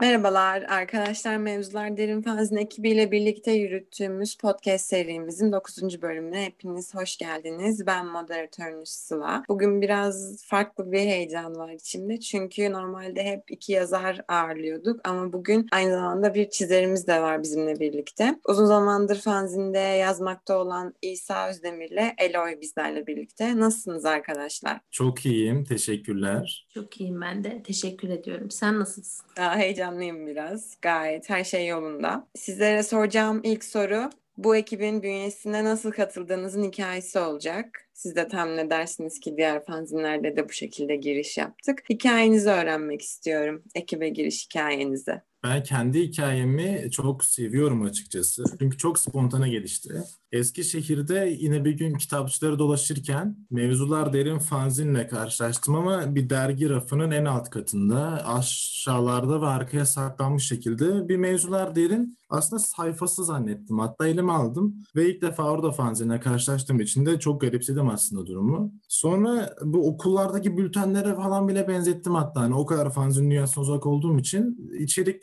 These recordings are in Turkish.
Merhabalar arkadaşlar Mevzular Derin Fanzin ekibiyle birlikte yürüttüğümüz podcast serimizin 9. bölümüne hepiniz hoş geldiniz. Ben moderatörünüz Sıla. Bugün biraz farklı bir heyecan var içimde çünkü normalde hep iki yazar ağırlıyorduk ama bugün aynı zamanda bir çizerimiz de var bizimle birlikte. Uzun zamandır fanzinde yazmakta olan İsa Özdemir ile Eloy bizlerle birlikte. Nasılsınız arkadaşlar? Çok iyiyim, teşekkürler. Çok iyiyim ben de. Teşekkür ediyorum. Sen nasılsın? Daha heyecanlıyım biraz. Gayet her şey yolunda. Sizlere soracağım ilk soru bu ekibin bünyesine nasıl katıldığınızın hikayesi olacak. Siz de tahmin edersiniz ki diğer fanzinlerde de bu şekilde giriş yaptık. Hikayenizi öğrenmek istiyorum. Ekibe giriş hikayenizi. Ben kendi hikayemi çok seviyorum açıkçası. Çünkü çok spontane gelişti. Eskişehir'de yine bir gün kitapçıları dolaşırken Mevzular Derin fanzinle karşılaştım ama bir dergi rafının en alt katında aşağılarda ve arkaya saklanmış şekilde bir Mevzular Derin aslında sayfası zannettim. Hatta elime aldım ve ilk defa orada fanzinle karşılaştığım için de çok garipsedim aslında durumu. Sonra bu okullardaki bültenlere falan bile benzettim hatta. Hani o kadar fanzin dünyasına uzak olduğum için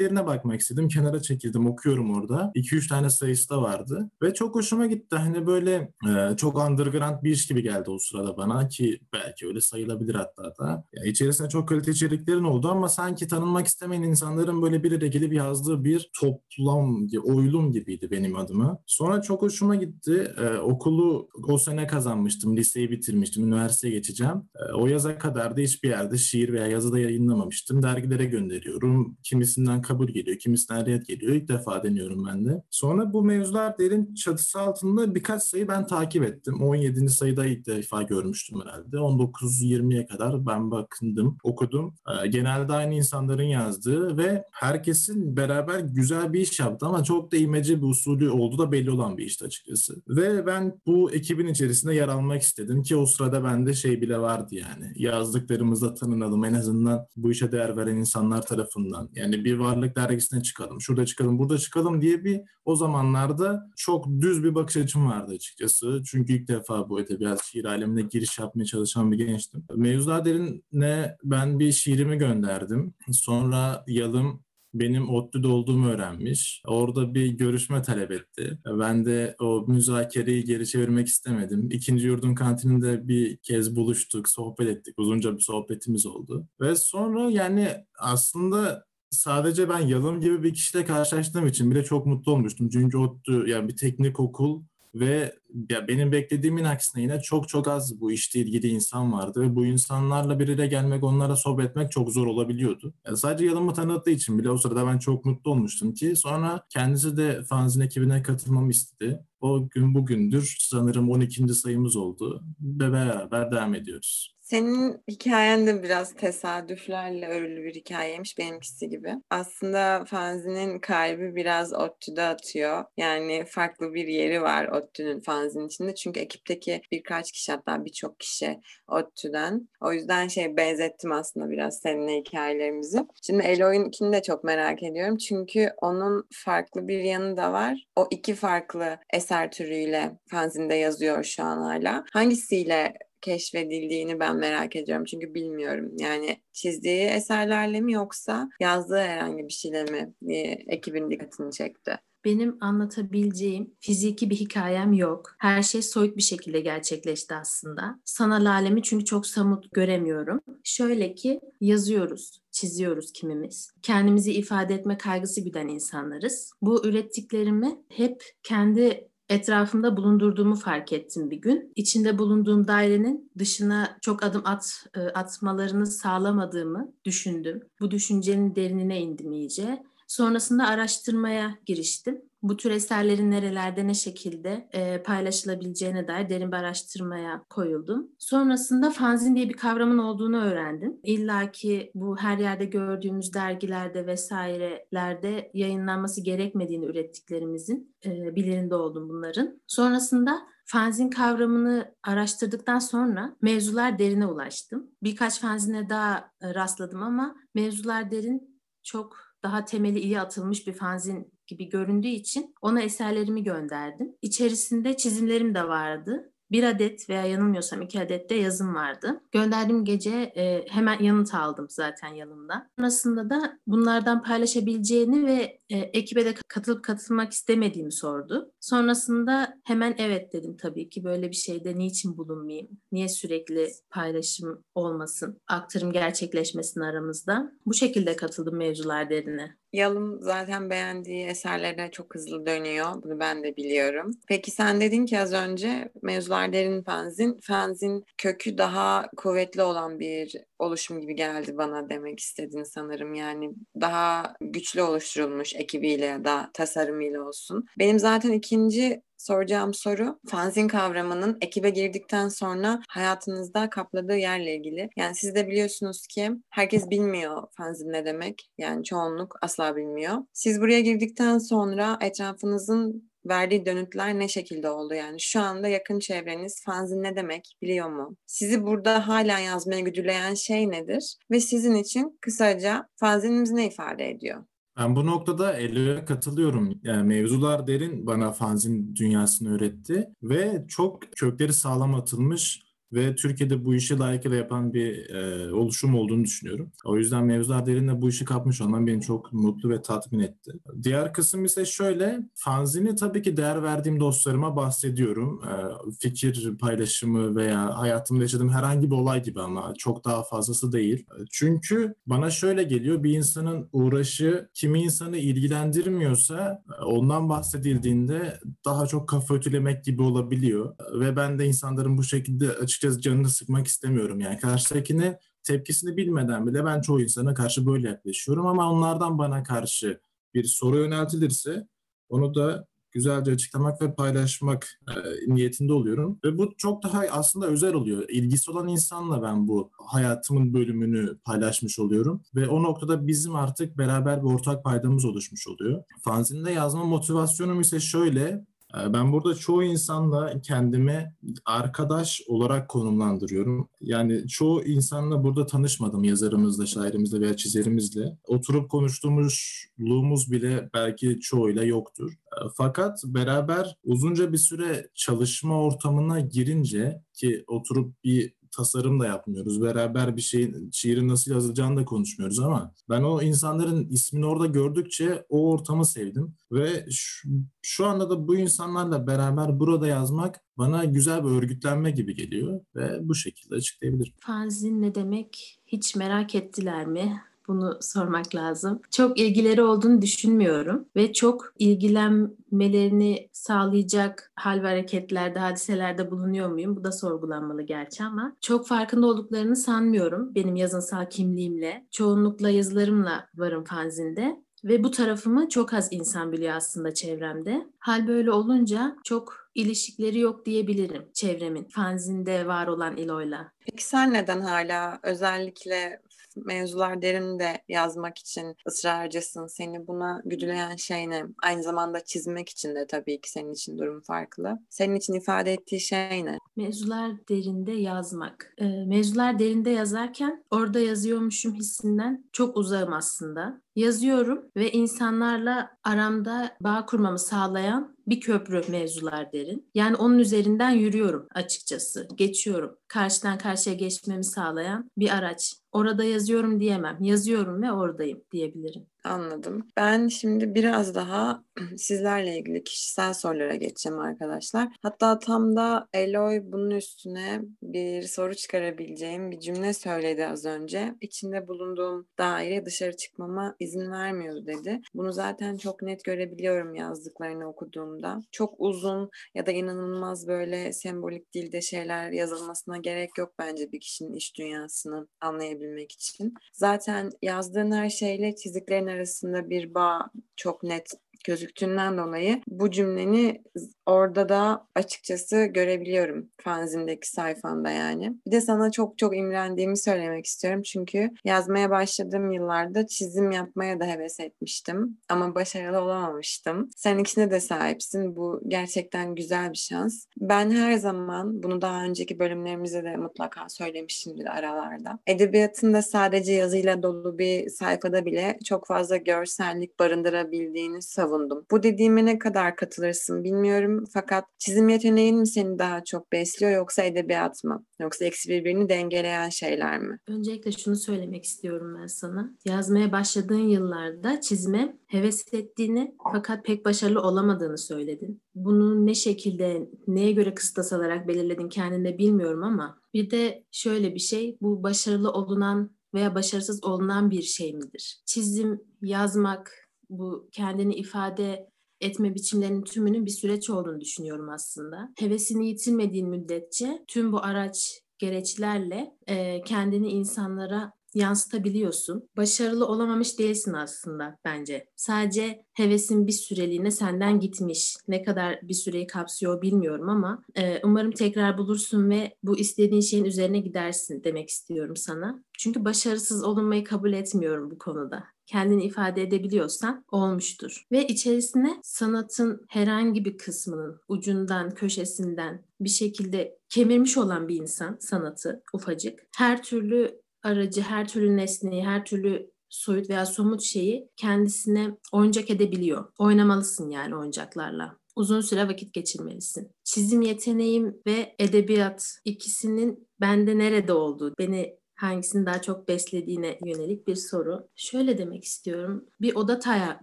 içeriklerine bakmak istedim. Kenara çekildim okuyorum orada. 2-3 tane sayısı da vardı. Ve çok hoşuma gitti. Hani böyle e, çok underground bir iş gibi geldi o sırada bana ki belki öyle sayılabilir hatta da. Yani içerisinde çok kalite içeriklerin oldu ama sanki tanınmak istemeyen insanların böyle bir araya gelip yazdığı bir toplam, oylum gibiydi benim adıma. Sonra çok hoşuma gitti. E, okulu o sene kazanmıştım. Liseyi bitirmiştim. Üniversiteye geçeceğim. E, o yaza kadar da hiçbir yerde şiir veya yazıda yayınlamamıştım. Dergilere gönderiyorum. Kimisinden kabul geliyor, kimisinden red geliyor. İlk defa deniyorum ben de. Sonra bu mevzular derin çatısı altında birkaç sayı ben takip ettim. 17. sayıda ilk defa görmüştüm herhalde. 19-20'ye kadar ben bakındım, okudum. E, genelde aynı insanların yazdığı ve herkesin beraber güzel bir iş yaptı ama çok da imece bir usulü oldu da belli olan bir işti açıkçası. Ve ben bu ekibin içerisinde yer almak istedim ki o sırada bende şey bile vardı yani. Yazdıklarımızda tanınalım en azından bu işe değer veren insanlar tarafından. Yani bir varlık dergisine çıkalım, şurada çıkalım, burada çıkalım diye bir o zamanlarda çok düz bir bakış açım vardı açıkçası. Çünkü ilk defa bu edebiyat şiir alemine giriş yapmaya çalışan bir gençtim. Mevzular Derin'e ben bir şiirimi gönderdim. Sonra Yalım benim ODTÜ'de olduğumu öğrenmiş. Orada bir görüşme talep etti. Ben de o müzakereyi geri çevirmek istemedim. İkinci yurdun kantininde bir kez buluştuk, sohbet ettik. Uzunca bir sohbetimiz oldu. Ve sonra yani aslında sadece ben Yalım gibi bir kişiyle karşılaştığım için bile çok mutlu olmuştum. Çünkü ODTÜ yani bir teknik okul ve ya benim beklediğimin aksine yine çok çok az bu işle ilgili insan vardı ve bu insanlarla bir araya gelmek, onlara sohbet etmek çok zor olabiliyordu. Yani sadece Yalım'ı tanıttığı için bile o sırada ben çok mutlu olmuştum ki sonra kendisi de fanzin ekibine katılmamı istedi. O gün bugündür sanırım 12. sayımız oldu ve beraber devam ediyoruz. Senin hikayen de biraz tesadüflerle örülü bir hikayeymiş benimkisi gibi. Aslında fanzinin kalbi biraz ODTÜ'de atıyor. Yani farklı bir yeri var ODTÜ'nün fanzin içinde. Çünkü ekipteki birkaç kişi hatta birçok kişi ODTÜ'den. O yüzden şey benzettim aslında biraz seninle hikayelerimizi. Şimdi Eloy'unkini de çok merak ediyorum. Çünkü onun farklı bir yanı da var. O iki farklı eser türüyle fanzinde yazıyor şu an hala. Hangisiyle keşfedildiğini ben merak ediyorum. Çünkü bilmiyorum. Yani çizdiği eserlerle mi yoksa yazdığı herhangi bir şeyle mi e, ekibin dikkatini çekti? Benim anlatabileceğim fiziki bir hikayem yok. Her şey soyut bir şekilde gerçekleşti aslında. Sanal alemi çünkü çok samut göremiyorum. Şöyle ki yazıyoruz, çiziyoruz kimimiz. Kendimizi ifade etme kaygısı güden insanlarız. Bu ürettiklerimi hep kendi etrafımda bulundurduğumu fark ettim bir gün. İçinde bulunduğum dairenin dışına çok adım at e, atmalarını sağlamadığımı düşündüm. Bu düşüncenin derinine indim iyice. Sonrasında araştırmaya giriştim. Bu tür eserlerin nerelerde ne şekilde e, paylaşılabileceğine dair derin bir araştırmaya koyuldum. Sonrasında fanzin diye bir kavramın olduğunu öğrendim. İlla ki bu her yerde gördüğümüz dergilerde vesairelerde yayınlanması gerekmediğini ürettiklerimizin e, bilirinde oldum bunların. Sonrasında fanzin kavramını araştırdıktan sonra mevzular derine ulaştım. Birkaç fanzine daha rastladım ama mevzular derin çok daha temeli iyi atılmış bir fanzin gibi göründüğü için ona eserlerimi gönderdim. İçerisinde çizimlerim de vardı. Bir adet veya yanılmıyorsam iki adet de yazım vardı. Gönderdiğim gece e, hemen yanıt aldım zaten yanımda. Sonrasında da bunlardan paylaşabileceğini ve e, ekibe de katılıp katılmak istemediğimi sordu. Sonrasında hemen evet dedim tabii ki böyle bir şeyde niçin bulunmayayım? Niye sürekli paylaşım olmasın? Aktarım gerçekleşmesin aramızda. Bu şekilde katıldım mevzular derine. Yalım zaten beğendiği eserlerine çok hızlı dönüyor. Bunu ben de biliyorum. Peki sen dedin ki az önce mevzular derin fanzin. Fanzin kökü daha kuvvetli olan bir oluşum gibi geldi bana demek istedin sanırım. Yani daha güçlü oluşturulmuş ekibiyle ya da tasarımıyla olsun. Benim zaten ikinci soracağım soru fanzin kavramının ekibe girdikten sonra hayatınızda kapladığı yerle ilgili. Yani siz de biliyorsunuz ki herkes bilmiyor fanzin ne demek. Yani çoğunluk asla bilmiyor. Siz buraya girdikten sonra etrafınızın verdiği dönütler ne şekilde oldu yani? Şu anda yakın çevreniz fanzin ne demek biliyor mu? Sizi burada hala yazmaya güdüleyen şey nedir? Ve sizin için kısaca fanzinimiz ne ifade ediyor? Ben bu noktada Elo'ya katılıyorum. Yani mevzular derin bana fanzin dünyasını öğretti ve çok kökleri sağlam atılmış ve Türkiye'de bu işi layıkıyla yapan bir e, oluşum olduğunu düşünüyorum. O yüzden mevzular derinle bu işi kapmış olmam beni çok mutlu ve tatmin etti. Diğer kısım ise şöyle, fanzini tabii ki değer verdiğim dostlarıma bahsediyorum. E, fikir paylaşımı veya hayatımda yaşadığım herhangi bir olay gibi ama çok daha fazlası değil. Çünkü bana şöyle geliyor, bir insanın uğraşı kimi insanı ilgilendirmiyorsa ondan bahsedildiğinde daha çok kafa ötülemek gibi olabiliyor. Ve ben de insanların bu şekilde açık açıkçası canını sıkmak istemiyorum. Yani karşıdakine tepkisini bilmeden bile ben çoğu insana karşı böyle yaklaşıyorum ama onlardan bana karşı bir soru yöneltilirse onu da güzelce açıklamak ve paylaşmak e, niyetinde oluyorum. Ve bu çok daha aslında özel oluyor. İlgisi olan insanla ben bu hayatımın bölümünü paylaşmış oluyorum. Ve o noktada bizim artık beraber bir ortak paydamız oluşmuş oluyor. Fanzinde yazma motivasyonum ise şöyle. Ee, ben burada çoğu insanla kendimi arkadaş olarak konumlandırıyorum. Yani çoğu insanla burada tanışmadım yazarımızla, şairimizle veya çizerimizle. Oturup konuştuğumuzluğumuz bile belki çoğuyla yoktur. Ee, fakat beraber uzunca bir süre çalışma ortamına girince ki oturup bir tasarım da yapmıyoruz. Beraber bir şeyin şiirin nasıl yazılacağını da konuşmuyoruz ama ben o insanların ismini orada gördükçe o ortamı sevdim ve şu, şu anda da bu insanlarla beraber burada yazmak bana güzel bir örgütlenme gibi geliyor ve bu şekilde açıklayabilirim. Fanzin ne demek hiç merak ettiler mi? Bunu sormak lazım. Çok ilgileri olduğunu düşünmüyorum ve çok ilgilenmelerini sağlayacak hal ve hareketlerde, hadiselerde bulunuyor muyum? Bu da sorgulanmalı gerçi ama çok farkında olduklarını sanmıyorum benim yazınsal kimliğimle. Çoğunlukla yazılarımla varım fanzinde ve bu tarafımı çok az insan biliyor aslında çevremde. Hal böyle olunca çok ilişkileri yok diyebilirim çevremin fanzinde var olan İlo'yla. Peki sen neden hala özellikle mevzular derinde yazmak için ısrarcısın. Seni buna güdüleyen şey ne? Aynı zamanda çizmek için de tabii ki senin için durum farklı. Senin için ifade ettiği şey ne? Mevzular derinde yazmak. E, mevzular derinde yazarken orada yazıyormuşum hissinden çok uzağım aslında. Yazıyorum ve insanlarla aramda bağ kurmamı sağlayan bir köprü mevzular derin. Yani onun üzerinden yürüyorum açıkçası. Geçiyorum. Karşıdan karşıya geçmemi sağlayan bir araç. Orada yazıyorum diyemem. Yazıyorum ve oradayım diyebilirim. Anladım. Ben şimdi biraz daha sizlerle ilgili kişisel sorulara geçeceğim arkadaşlar. Hatta tam da Eloy bunun üstüne bir soru çıkarabileceğim bir cümle söyledi az önce. İçinde bulunduğum daire dışarı çıkmama izin vermiyor dedi. Bunu zaten çok net görebiliyorum yazdıklarını okuduğumda. Çok uzun ya da inanılmaz böyle sembolik dilde şeyler yazılmasına gerek yok bence bir kişinin iş dünyasını anlayabilmek için. Zaten yazdığın her şeyle çizdiklerin arasında bir bağ çok net gözüktüğünden dolayı bu cümleni orada da açıkçası görebiliyorum fanzindeki sayfanda yani. Bir de sana çok çok imrendiğimi söylemek istiyorum. Çünkü yazmaya başladığım yıllarda çizim yapmaya da heves etmiştim. Ama başarılı olamamıştım. Sen ikisine de sahipsin. Bu gerçekten güzel bir şans. Ben her zaman bunu daha önceki bölümlerimizde de mutlaka söylemişimdir aralarda. Edebiyatında sadece yazıyla dolu bir sayfada bile çok fazla görsellik barındırabildiğini savundum. Bu dediğime ne kadar katılırsın bilmiyorum fakat çizim yeteneğin mi seni daha çok besliyor yoksa edebiyat mı? Yoksa eksi birbirini dengeleyen şeyler mi? Öncelikle şunu söylemek istiyorum ben sana. Yazmaya başladığın yıllarda çizime heves ettiğini fakat pek başarılı olamadığını söyledin. Bunu ne şekilde, neye göre kıstas alarak belirledin kendinde bilmiyorum ama bir de şöyle bir şey, bu başarılı olunan veya başarısız olunan bir şey midir? Çizim, yazmak, bu kendini ifade etme biçimlerinin tümünün bir süreç olduğunu düşünüyorum aslında. Hevesini yitirmediğin müddetçe tüm bu araç gereçlerle e, kendini insanlara yansıtabiliyorsun. Başarılı olamamış değilsin aslında bence. Sadece hevesin bir süreliğine senden gitmiş. Ne kadar bir süreyi kapsıyor bilmiyorum ama e, umarım tekrar bulursun ve bu istediğin şeyin üzerine gidersin demek istiyorum sana. Çünkü başarısız olunmayı kabul etmiyorum bu konuda kendini ifade edebiliyorsan olmuştur. Ve içerisine sanatın herhangi bir kısmının ucundan, köşesinden bir şekilde kemirmiş olan bir insan sanatı ufacık. Her türlü aracı, her türlü nesneyi, her türlü soyut veya somut şeyi kendisine oyuncak edebiliyor. Oynamalısın yani oyuncaklarla. Uzun süre vakit geçirmelisin. Çizim yeteneğim ve edebiyat ikisinin bende nerede olduğu, beni hangisini daha çok beslediğine yönelik bir soru. Şöyle demek istiyorum. Bir oda tay-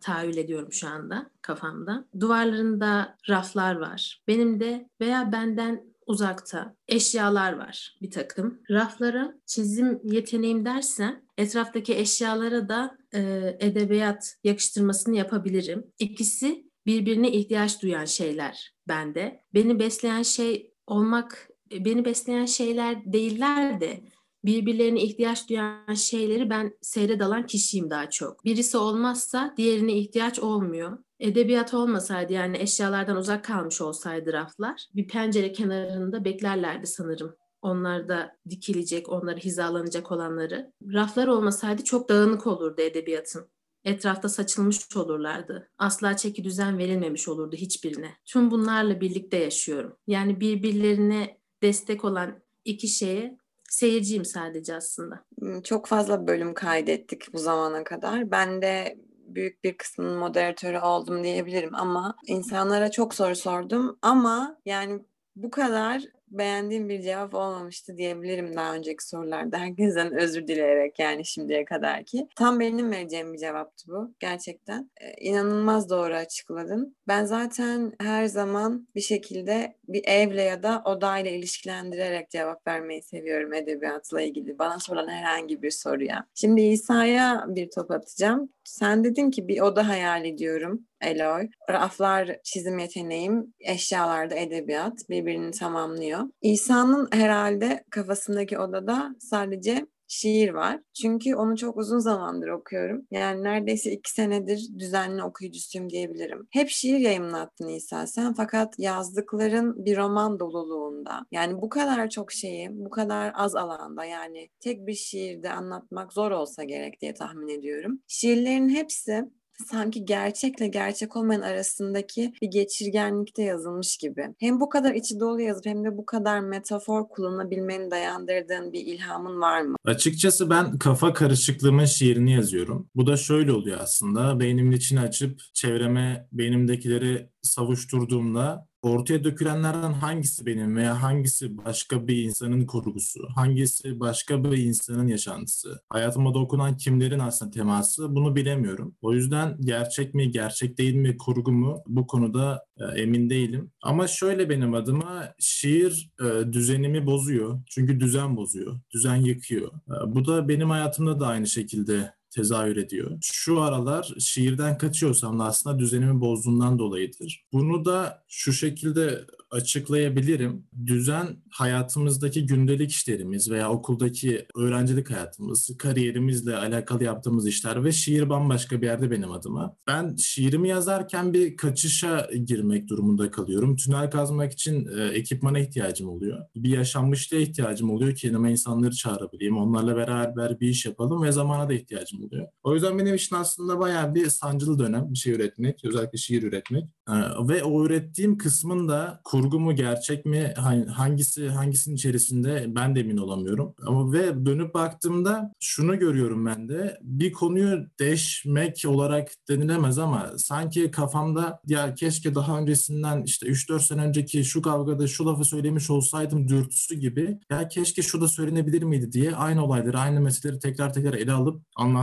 tahayyül ediyorum şu anda kafamda. Duvarlarında raflar var. Benim de veya benden uzakta eşyalar var bir takım. Raflara çizim yeteneğim dersen etraftaki eşyalara da e, edebiyat yakıştırmasını yapabilirim. İkisi birbirine ihtiyaç duyan şeyler bende. Beni besleyen şey olmak, beni besleyen şeyler değiller de birbirlerine ihtiyaç duyan şeyleri ben seyre dalan kişiyim daha çok. Birisi olmazsa diğerine ihtiyaç olmuyor. Edebiyat olmasaydı yani eşyalardan uzak kalmış olsaydı raflar bir pencere kenarında beklerlerdi sanırım. Onlar da dikilecek, onları hizalanacak olanları. Raflar olmasaydı çok dağınık olurdu edebiyatın. Etrafta saçılmış olurlardı. Asla çeki düzen verilmemiş olurdu hiçbirine. Tüm bunlarla birlikte yaşıyorum. Yani birbirlerine destek olan iki şeye seyirciyim sadece aslında. Çok fazla bölüm kaydettik bu zamana kadar. Ben de büyük bir kısmının moderatörü oldum diyebilirim ama insanlara çok soru sordum ama yani bu kadar beğendiğim bir cevap olmamıştı diyebilirim daha önceki sorularda. Herkesten özür dileyerek yani şimdiye kadar ki. Tam benim vereceğim bir cevaptı bu gerçekten. Ee, inanılmaz doğru açıkladın. Ben zaten her zaman bir şekilde bir evle ya da odayla ilişkilendirerek cevap vermeyi seviyorum edebiyatla ilgili. Bana sorulan herhangi bir soruya. Şimdi İsa'ya bir top atacağım. Sen dedin ki bir oda hayal ediyorum Eloy. Raflar çizim yeteneğim, eşyalarda edebiyat birbirini tamamlıyor. İsa'nın herhalde kafasındaki odada sadece şiir var. Çünkü onu çok uzun zamandır okuyorum. Yani neredeyse iki senedir düzenli okuyucusuyum diyebilirim. Hep şiir yayınlattın İsa sen fakat yazdıkların bir roman doluluğunda. Yani bu kadar çok şeyi bu kadar az alanda yani tek bir şiirde anlatmak zor olsa gerek diye tahmin ediyorum. Şiirlerin hepsi sanki gerçekle gerçek olmayan arasındaki bir geçirgenlikte yazılmış gibi. Hem bu kadar içi dolu yazıp hem de bu kadar metafor kullanabilmenin dayandırdığın bir ilhamın var mı? Açıkçası ben kafa karışıklığımın şiirini yazıyorum. Bu da şöyle oluyor aslında. Beynimin içini açıp çevreme beynimdekileri savuşturduğumda ortaya dökülenlerden hangisi benim veya hangisi başka bir insanın kurgusu, hangisi başka bir insanın yaşantısı, hayatıma dokunan kimlerin aslında teması bunu bilemiyorum. O yüzden gerçek mi, gerçek değil mi, kurgu mu bu konuda e, emin değilim. Ama şöyle benim adıma şiir e, düzenimi bozuyor. Çünkü düzen bozuyor, düzen yıkıyor. E, bu da benim hayatımda da aynı şekilde tezahür ediyor. Şu aralar şiirden kaçıyorsam da aslında düzenimi bozduğundan dolayıdır. Bunu da şu şekilde açıklayabilirim. Düzen hayatımızdaki gündelik işlerimiz veya okuldaki öğrencilik hayatımız, kariyerimizle alakalı yaptığımız işler ve şiir bambaşka bir yerde benim adıma. Ben şiirimi yazarken bir kaçışa girmek durumunda kalıyorum. Tünel kazmak için e, ekipmana ihtiyacım oluyor. Bir yaşanmışlığa ihtiyacım oluyor ki yanıma insanları çağırabileyim. Onlarla beraber bir iş yapalım ve zamana da ihtiyacım oluyor. O yüzden benim için aslında bayağı bir sancılı dönem bir şey üretmek, özellikle şiir üretmek. E, ve o ürettiğim kısmın da kur kurgu mu gerçek mi hangisi hangisinin içerisinde ben de emin olamıyorum. Ama ve dönüp baktığımda şunu görüyorum ben de bir konuyu deşmek olarak denilemez ama sanki kafamda ya keşke daha öncesinden işte 3-4 sene önceki şu kavgada şu lafı söylemiş olsaydım dürtüsü gibi ya keşke şu da söylenebilir miydi diye aynı olayları aynı meseleleri tekrar tekrar ele alıp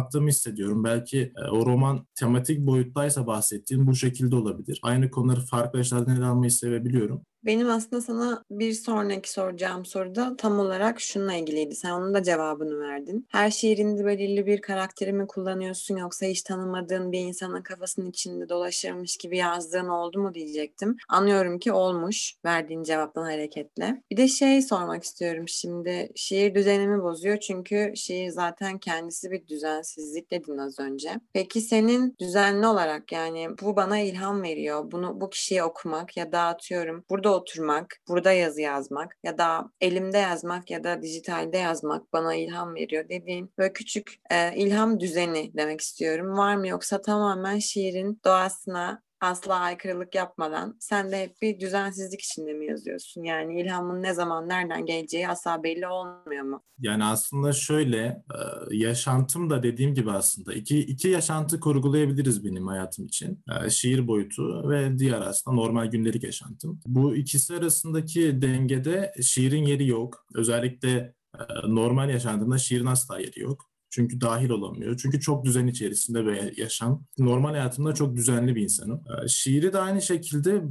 anlattığımı hissediyorum. Belki e, o roman tematik boyuttaysa bahsettiğim bu şekilde olabilir. Aynı konuları farklı açılardan ele almayı sevebiliyorum. Benim aslında sana bir sonraki soracağım soruda tam olarak şununla ilgiliydi. Sen onun da cevabını verdin. Her şiirinde belirli bir karakteri mi kullanıyorsun yoksa hiç tanımadığın bir insanın kafasının içinde dolaşırmış gibi yazdığın oldu mu diyecektim. Anlıyorum ki olmuş verdiğin cevaptan hareketle. Bir de şey sormak istiyorum şimdi. Şiir düzenimi bozuyor çünkü şiir zaten kendisi bir düzensizlik dedin az önce. Peki senin düzenli olarak yani bu bana ilham veriyor. Bunu bu kişiye okumak ya da atıyorum burada burada oturmak, burada yazı yazmak ya da elimde yazmak ya da dijitalde yazmak bana ilham veriyor dediğin böyle küçük e, ilham düzeni demek istiyorum. Var mı yoksa tamamen şiirin doğasına asla aykırılık yapmadan sen de hep bir düzensizlik içinde mi yazıyorsun? Yani ilhamın ne zaman nereden geleceği asla belli olmuyor mu? Yani aslında şöyle yaşantım da dediğim gibi aslında iki, iki yaşantı kurgulayabiliriz benim hayatım için. Şiir boyutu ve diğer aslında normal gündelik yaşantım. Bu ikisi arasındaki dengede şiirin yeri yok. Özellikle normal yaşantımda şiirin asla yeri yok. Çünkü dahil olamıyor. Çünkü çok düzen içerisinde bir yaşam. Normal hayatımda çok düzenli bir insanım. Ee, şiiri de aynı şekilde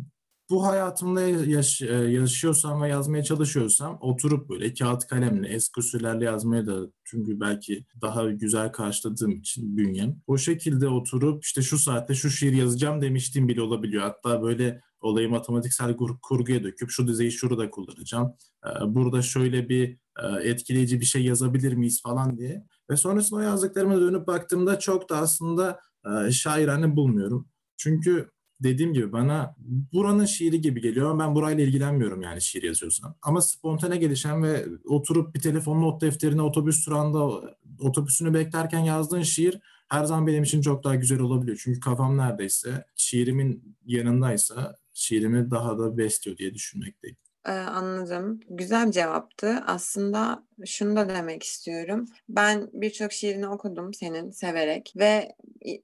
bu hayatımda yaş- e, yaşıyorsam ve yazmaya çalışıyorsam oturup böyle kağıt kalemle eski usullerle yazmaya da çünkü belki daha güzel karşıladığım için bünyem. O şekilde oturup işte şu saatte şu şiir yazacağım demiştim bile olabiliyor. Hatta böyle olayı matematiksel kur- kurguya döküp şu dizeyi şurada kullanacağım. Ee, burada şöyle bir e, etkileyici bir şey yazabilir miyiz falan diye. Ve sonrasında o yazdıklarıma dönüp baktığımda çok da aslında e, şairane bulmuyorum. Çünkü dediğim gibi bana buranın şiiri gibi geliyor. Ben burayla ilgilenmiyorum yani şiir yazıyorsam. Ama spontane gelişen ve oturup bir telefon not defterine otobüs durağında otobüsünü beklerken yazdığın şiir her zaman benim için çok daha güzel olabiliyor. Çünkü kafam neredeyse şiirimin yanındaysa şiirimi daha da besliyor diye düşünmekteyim. Ee, anladım. Güzel cevaptı. Aslında şunu da demek istiyorum. Ben birçok şiirini okudum senin severek ve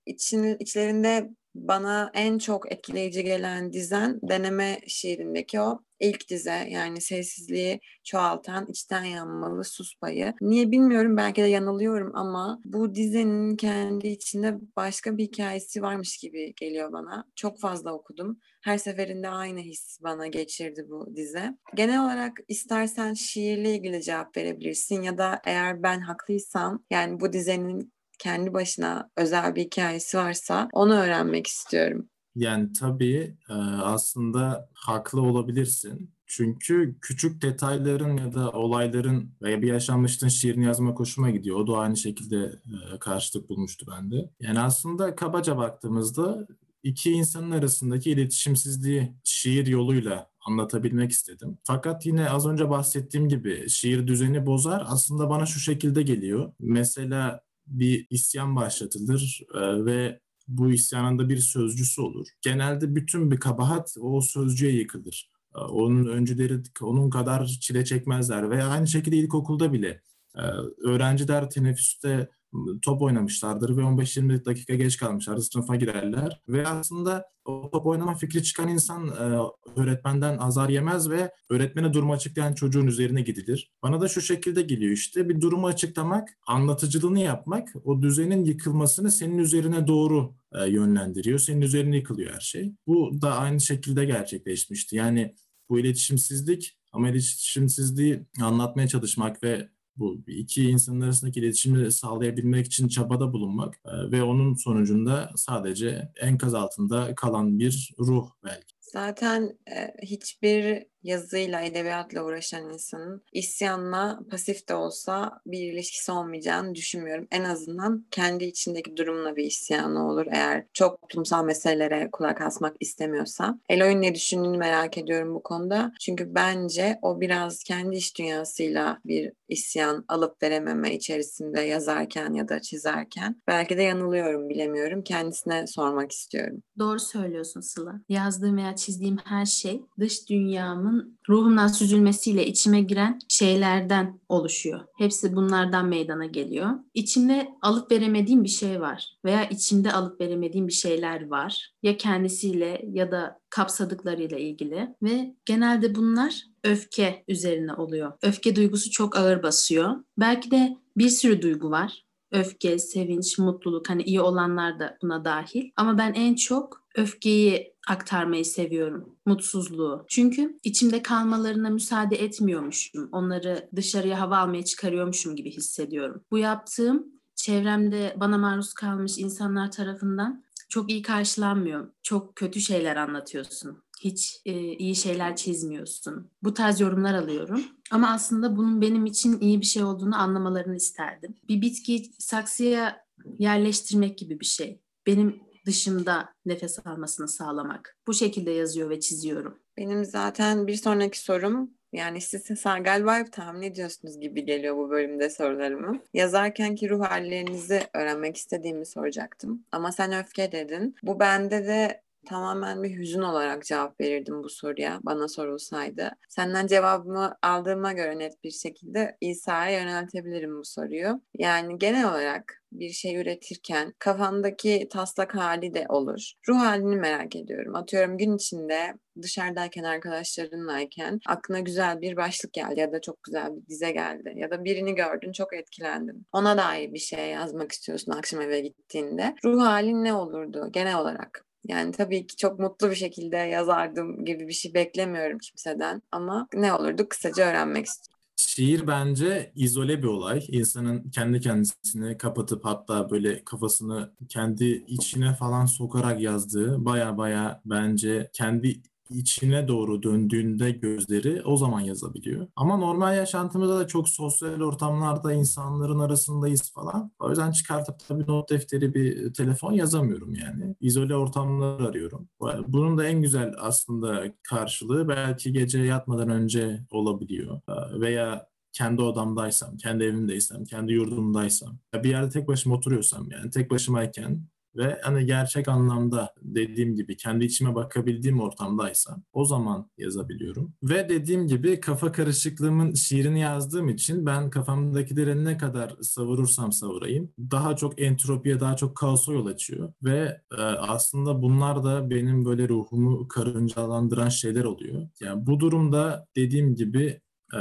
için, içlerinde bana en çok etkileyici gelen dizen deneme şiirindeki o ilk dize yani sessizliği çoğaltan içten yanmalı sus payı. Niye bilmiyorum belki de yanılıyorum ama bu dizenin kendi içinde başka bir hikayesi varmış gibi geliyor bana. Çok fazla okudum. Her seferinde aynı his bana geçirdi bu dize. Genel olarak istersen şiirle ilgili cevap verebilirsin ya da eğer ben haklıysam yani bu dizenin kendi başına özel bir hikayesi varsa onu öğrenmek istiyorum. Yani tabii aslında haklı olabilirsin. Çünkü küçük detayların ya da olayların veya bir yaşanmışlığın şiirini yazma hoşuma gidiyor. O da aynı şekilde karşılık bulmuştu bende. Yani aslında kabaca baktığımızda iki insanın arasındaki iletişimsizliği şiir yoluyla anlatabilmek istedim. Fakat yine az önce bahsettiğim gibi şiir düzeni bozar. Aslında bana şu şekilde geliyor. Mesela bir isyan başlatılır e, ve bu isyanın da bir sözcüsü olur. Genelde bütün bir kabahat o sözcüye yıkılır. E, onun öncüleri onun kadar çile çekmezler ve aynı şekilde ilkokulda bile e, öğrenciler teneffüste top oynamışlardır ve 15-20 dakika geç kalmışlardır. Sınıfa girerler ve aslında o top oynama fikri çıkan insan e, öğretmenden azar yemez ve öğretmene durumu açıklayan çocuğun üzerine gidilir. Bana da şu şekilde geliyor işte bir durumu açıklamak, anlatıcılığını yapmak o düzenin yıkılmasını senin üzerine doğru e, yönlendiriyor. Senin üzerine yıkılıyor her şey. Bu da aynı şekilde gerçekleşmişti. Yani bu iletişimsizlik ama iletişimsizliği anlatmaya çalışmak ve bu iki insanın arasındaki iletişimi sağlayabilmek için çabada bulunmak e, ve onun sonucunda sadece enkaz altında kalan bir ruh belki. Zaten e, hiçbir yazıyla, edebiyatla uğraşan insanın isyanla pasif de olsa bir ilişkisi olmayacağını düşünmüyorum. En azından kendi içindeki durumla bir isyanı olur eğer çok toplumsal meselelere kulak asmak istemiyorsa. Eloy'un ne düşündüğünü merak ediyorum bu konuda. Çünkü bence o biraz kendi iş dünyasıyla bir isyan alıp verememe içerisinde yazarken ya da çizerken. Belki de yanılıyorum bilemiyorum. Kendisine sormak istiyorum. Doğru söylüyorsun Sıla. Yazdığım veya çizdiğim her şey dış dünyamın ruhumdan süzülmesiyle içime giren şeylerden oluşuyor. Hepsi bunlardan meydana geliyor. İçimde alıp veremediğim bir şey var veya içimde alıp veremediğim bir şeyler var. Ya kendisiyle ya da kapsadıklarıyla ilgili ve genelde bunlar öfke üzerine oluyor. Öfke duygusu çok ağır basıyor. Belki de bir sürü duygu var. Öfke, sevinç, mutluluk hani iyi olanlar da buna dahil. Ama ben en çok öfkeyi aktarmayı seviyorum. Mutsuzluğu. Çünkü içimde kalmalarına müsaade etmiyormuşum. Onları dışarıya hava almaya çıkarıyormuşum gibi hissediyorum. Bu yaptığım çevremde bana maruz kalmış insanlar tarafından çok iyi karşılanmıyor. Çok kötü şeyler anlatıyorsun. Hiç e, iyi şeyler çizmiyorsun. Bu tarz yorumlar alıyorum. Ama aslında bunun benim için iyi bir şey olduğunu anlamalarını isterdim. Bir bitki saksıya yerleştirmek gibi bir şey. Benim dışımda nefes almasını sağlamak. Bu şekilde yazıyor ve çiziyorum. Benim zaten bir sonraki sorum yani siz galiba hep tahmin ediyorsunuz gibi geliyor bu bölümde sorularımı. Yazarkenki ruh hallerinizi öğrenmek istediğimi soracaktım. Ama sen öfke dedin. Bu bende de tamamen bir hüzün olarak cevap verirdim bu soruya bana sorulsaydı. Senden cevabımı aldığıma göre net bir şekilde İsa'ya yöneltebilirim bu soruyu. Yani genel olarak bir şey üretirken kafandaki taslak hali de olur. Ruh halini merak ediyorum. Atıyorum gün içinde dışarıdayken arkadaşlarınlayken aklına güzel bir başlık geldi ya da çok güzel bir dize geldi ya da birini gördün çok etkilendin. Ona dair bir şey yazmak istiyorsun akşam eve gittiğinde. Ruh halin ne olurdu genel olarak? Yani tabii ki çok mutlu bir şekilde yazardım gibi bir şey beklemiyorum kimseden ama ne olurdu kısaca öğrenmek istiyorum. Şiir bence izole bir olay. İnsanın kendi kendisini kapatıp hatta böyle kafasını kendi içine falan sokarak yazdığı baya baya bence kendi içine doğru döndüğünde gözleri o zaman yazabiliyor. Ama normal yaşantımızda da çok sosyal ortamlarda insanların arasındayız falan. O yüzden çıkartıp tabii not defteri bir telefon yazamıyorum yani. İzole ortamlar arıyorum. Bunun da en güzel aslında karşılığı belki gece yatmadan önce olabiliyor. Veya kendi odamdaysam, kendi evimdeysem, kendi yurdumdaysam, bir yerde tek başıma oturuyorsam yani tek başımayken ve hani gerçek anlamda dediğim gibi kendi içime bakabildiğim ortamdaysa o zaman yazabiliyorum. Ve dediğim gibi kafa karışıklığımın şiirini yazdığım için ben kafamdakileri ne kadar savurursam savurayım daha çok entropiye daha çok kaosa yol açıyor ve e, aslında bunlar da benim böyle ruhumu karıncalandıran şeyler oluyor. Yani bu durumda dediğim gibi e,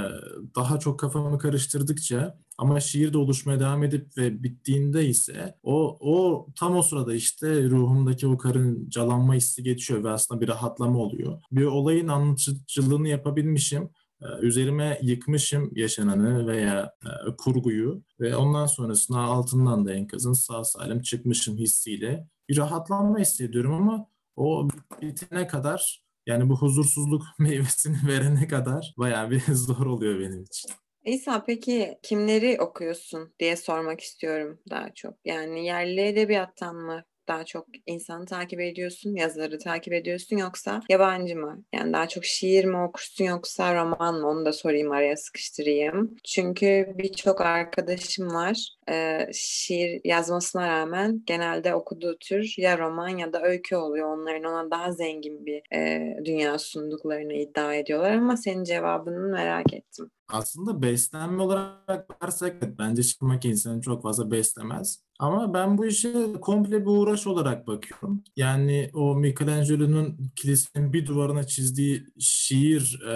daha çok kafamı karıştırdıkça ama şiir de oluşmaya devam edip ve bittiğinde ise o, o tam o sırada işte ruhumdaki o karıncalanma hissi geçiyor ve aslında bir rahatlama oluyor. Bir olayın anlatıcılığını yapabilmişim e, üzerime yıkmışım yaşananı veya e, kurguyu ve ondan sonrasında altından da enkazın sağ salim çıkmışım hissiyle bir rahatlanma hissediyorum ama o bitene kadar yani bu huzursuzluk meyvesini verene kadar bayağı bir zor oluyor benim için. İsa peki kimleri okuyorsun diye sormak istiyorum daha çok. Yani yerli edebiyattan mı daha çok insanı takip ediyorsun, yazarı takip ediyorsun yoksa yabancı mı? Yani daha çok şiir mi okursun yoksa roman mı? Onu da sorayım araya sıkıştırayım. Çünkü birçok arkadaşım var. E, şiir yazmasına rağmen genelde okuduğu tür ya roman ya da öykü oluyor. Onların ona daha zengin bir e, dünya sunduklarını iddia ediyorlar ama senin cevabını merak ettim. Aslında beslenme olarak bakarsak bence çıkmak insanı çok fazla beslemez. Ama ben bu işe komple bir uğraş olarak bakıyorum. Yani o Michelangelo'nun kilisenin bir duvarına çizdiği şiir e,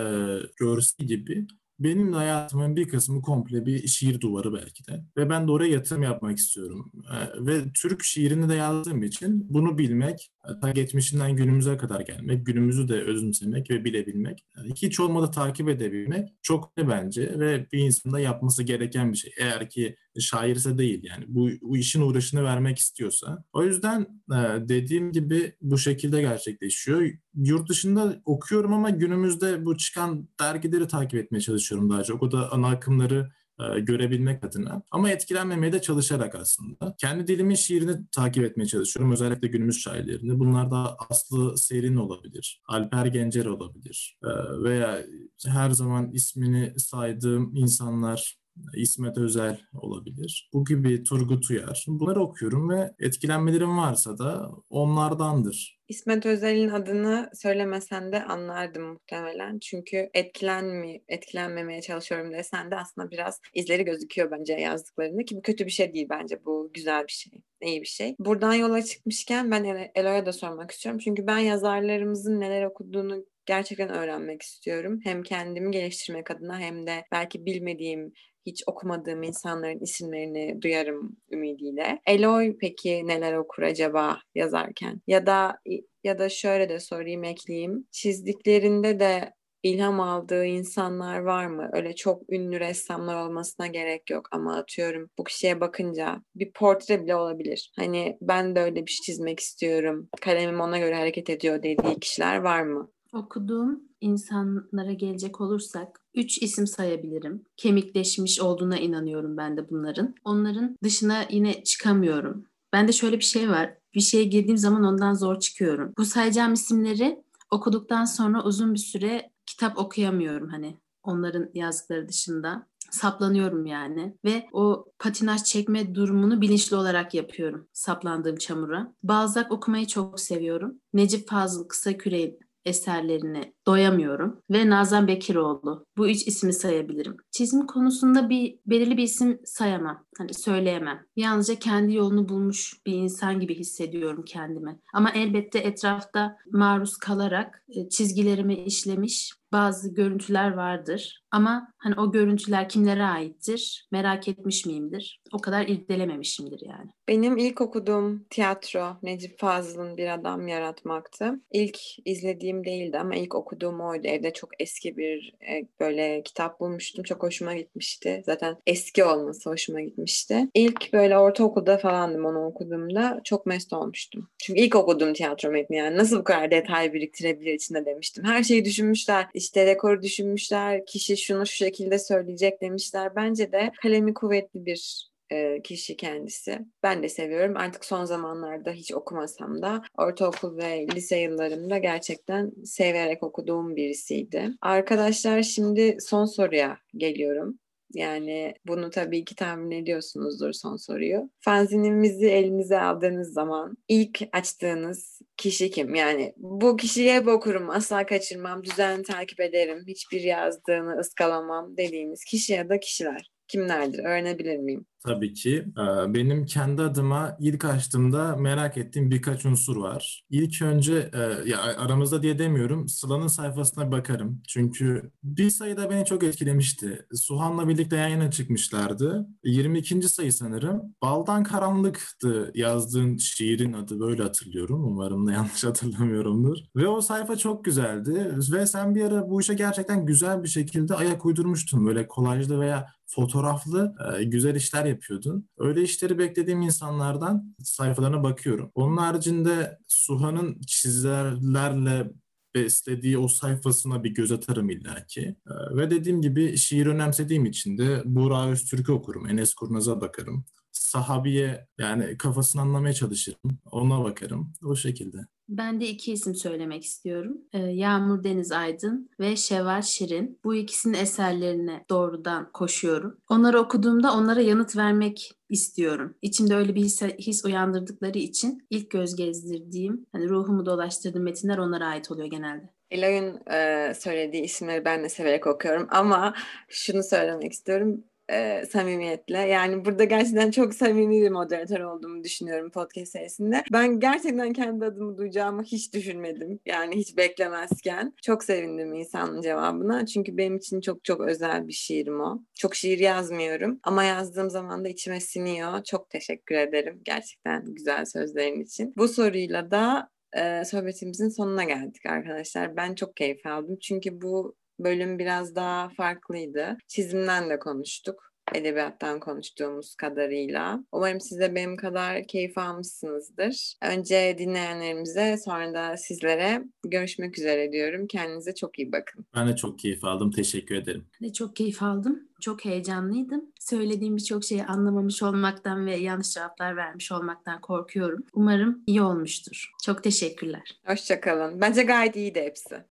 görseli gibi benim hayatımın bir kısmı komple bir şiir duvarı belki de. Ve ben de oraya yatırım yapmak istiyorum. Ee, ve Türk şiirini de yazdığım için bunu bilmek, ta geçmişinden günümüze kadar gelmek, günümüzü de özümsemek ve bilebilmek, yani hiç olmadı takip edebilmek çok ne bence ve bir insanın da yapması gereken bir şey. Eğer ki şairse değil yani bu, bu işin uğraşını vermek istiyorsa. O yüzden e, dediğim gibi bu şekilde gerçekleşiyor. Yurt dışında okuyorum ama günümüzde bu çıkan dergileri takip etmeye çalışıyorum daha çok. O da ana akımları e, görebilmek adına. Ama etkilenmemeye de çalışarak aslında. Kendi dilimin şiirini takip etmeye çalışıyorum. Özellikle günümüz şairlerini. Bunlar da Aslı Serin olabilir. Alper Gencer olabilir. E, veya her zaman ismini saydığım insanlar İsmet Özel olabilir. Bu gibi Turgut Uyar. Bunları okuyorum ve etkilenmelerim varsa da onlardandır. İsmet Özel'in adını söylemesen de anlardım muhtemelen. Çünkü etkilenmi, etkilenmemeye çalışıyorum desen de aslında biraz izleri gözüküyor bence yazdıklarında ki bu kötü bir şey değil bence. Bu güzel bir şey, iyi bir şey. Buradan yola çıkmışken ben Elo'ya da sormak istiyorum. Çünkü ben yazarlarımızın neler okuduğunu gerçekten öğrenmek istiyorum. Hem kendimi geliştirmek adına hem de belki bilmediğim hiç okumadığım insanların isimlerini duyarım ümidiyle. Eloy peki neler okur acaba yazarken? Ya da ya da şöyle de sorayım ekleyeyim. Çizdiklerinde de ilham aldığı insanlar var mı? Öyle çok ünlü ressamlar olmasına gerek yok ama atıyorum bu kişiye bakınca bir portre bile olabilir. Hani ben de öyle bir şey çizmek istiyorum. Kalemim ona göre hareket ediyor dediği kişiler var mı? Okuduğum insanlara gelecek olursak üç isim sayabilirim. Kemikleşmiş olduğuna inanıyorum ben de bunların. Onların dışına yine çıkamıyorum. Bende şöyle bir şey var. Bir şeye girdiğim zaman ondan zor çıkıyorum. Bu sayacağım isimleri okuduktan sonra uzun bir süre kitap okuyamıyorum hani onların yazdıkları dışında saplanıyorum yani ve o patinaj çekme durumunu bilinçli olarak yapıyorum saplandığım çamura. Balzac okumayı çok seviyorum. Necip Fazıl Kısakürek eserlerini doyamıyorum ve Nazan Bekiroğlu. Bu üç ismi sayabilirim. Çizim konusunda bir belirli bir isim sayamam. Hani söyleyemem. Yalnızca kendi yolunu bulmuş bir insan gibi hissediyorum kendimi. Ama elbette etrafta maruz kalarak e, çizgilerimi işlemiş bazı görüntüler vardır. Ama hani o görüntüler kimlere aittir merak etmiş miyimdir? O kadar irdelememişimdir yani. Benim ilk okuduğum tiyatro Necip Fazıl'ın Bir Adam Yaratmaktı. İlk izlediğim değildi ama ilk okuduğum oydu. Evde çok eski bir e, böyle kitap bulmuştum. Çok hoşuma gitmişti. Zaten eski olması hoşuma gitmişti. İlk böyle ortaokulda falandım onu okuduğumda çok mest olmuştum. Çünkü ilk okuduğum tiyatro metni yani nasıl bu kadar detay biriktirebilir içinde demiştim. Her şeyi düşünmüşler. İşte rekoru düşünmüşler. Kişi şunu şu şekilde söyleyecek demişler. Bence de kalemi kuvvetli bir e, kişi kendisi. Ben de seviyorum. Artık son zamanlarda hiç okumasam da ortaokul ve lise yıllarımda gerçekten severek okuduğum birisiydi. Arkadaşlar şimdi son soruya geliyorum. Yani bunu tabii ki tahmin ediyorsunuzdur son soruyu. Fanzinimizi elinize aldığınız zaman ilk açtığınız kişi kim? Yani bu kişiyi hep okurum, asla kaçırmam, düzenli takip ederim, hiçbir yazdığını ıskalamam dediğiniz kişi ya da kişiler kimlerdir? Öğrenebilir miyim? Tabii ki. Ee, benim kendi adıma ilk açtığımda merak ettiğim birkaç unsur var. İlk önce e, ya aramızda diye demiyorum. Sıla'nın sayfasına bakarım. Çünkü bir sayıda beni çok etkilemişti. Suhan'la birlikte yan yana çıkmışlardı. 22. sayı sanırım. Baldan Karanlık'tı yazdığın şiirin adı. Böyle hatırlıyorum. Umarım da yanlış hatırlamıyorumdur. Ve o sayfa çok güzeldi. Ve sen bir ara bu işe gerçekten güzel bir şekilde ayak uydurmuştun. Böyle kolajlı veya fotoğraflı güzel işler yapıyordun. Öyle işleri beklediğim insanlardan sayfalarına bakıyorum. Onun haricinde Suhan'ın çizgilerle beslediği o sayfasına bir göz atarım illaki. Ve dediğim gibi şiir önemsediğim için de Buğra Öztürk'ü okurum. Enes Kurnaz'a bakarım. Sahabiye yani kafasını anlamaya çalışırım. Ona bakarım. O şekilde. Ben de iki isim söylemek istiyorum. Ee, Yağmur Deniz Aydın ve Şevval Şirin. Bu ikisinin eserlerine doğrudan koşuyorum. Onları okuduğumda onlara yanıt vermek istiyorum. İçimde öyle bir his, his uyandırdıkları için ilk göz gezdirdiğim, hani ruhumu dolaştırdığım metinler onlara ait oluyor genelde. Eloy'un e, söylediği isimleri ben de severek okuyorum ama şunu söylemek istiyorum e, samimiyetle. Yani burada gerçekten çok samimi bir moderatör olduğumu düşünüyorum podcast serisinde. Ben gerçekten kendi adımı duyacağımı hiç düşünmedim. Yani hiç beklemezken. Çok sevindim insanın cevabına. Çünkü benim için çok çok özel bir şiirim o. Çok şiir yazmıyorum ama yazdığım zaman da içime siniyor. Çok teşekkür ederim gerçekten güzel sözlerin için. Bu soruyla da e, sohbetimizin sonuna geldik arkadaşlar. Ben çok keyif aldım. Çünkü bu bölüm biraz daha farklıydı. Çizimden de konuştuk. edebiyattan konuştuğumuz kadarıyla. Umarım siz de benim kadar keyif almışsınızdır. Önce dinleyenlerimize sonra da sizlere görüşmek üzere diyorum. Kendinize çok iyi bakın. Ben de çok keyif aldım. Teşekkür ederim. Ben de çok keyif aldım. Çok heyecanlıydım. Söylediğim birçok şeyi anlamamış olmaktan ve yanlış cevaplar vermiş olmaktan korkuyorum. Umarım iyi olmuştur. Çok teşekkürler. Hoşçakalın. Bence gayet iyiydi hepsi.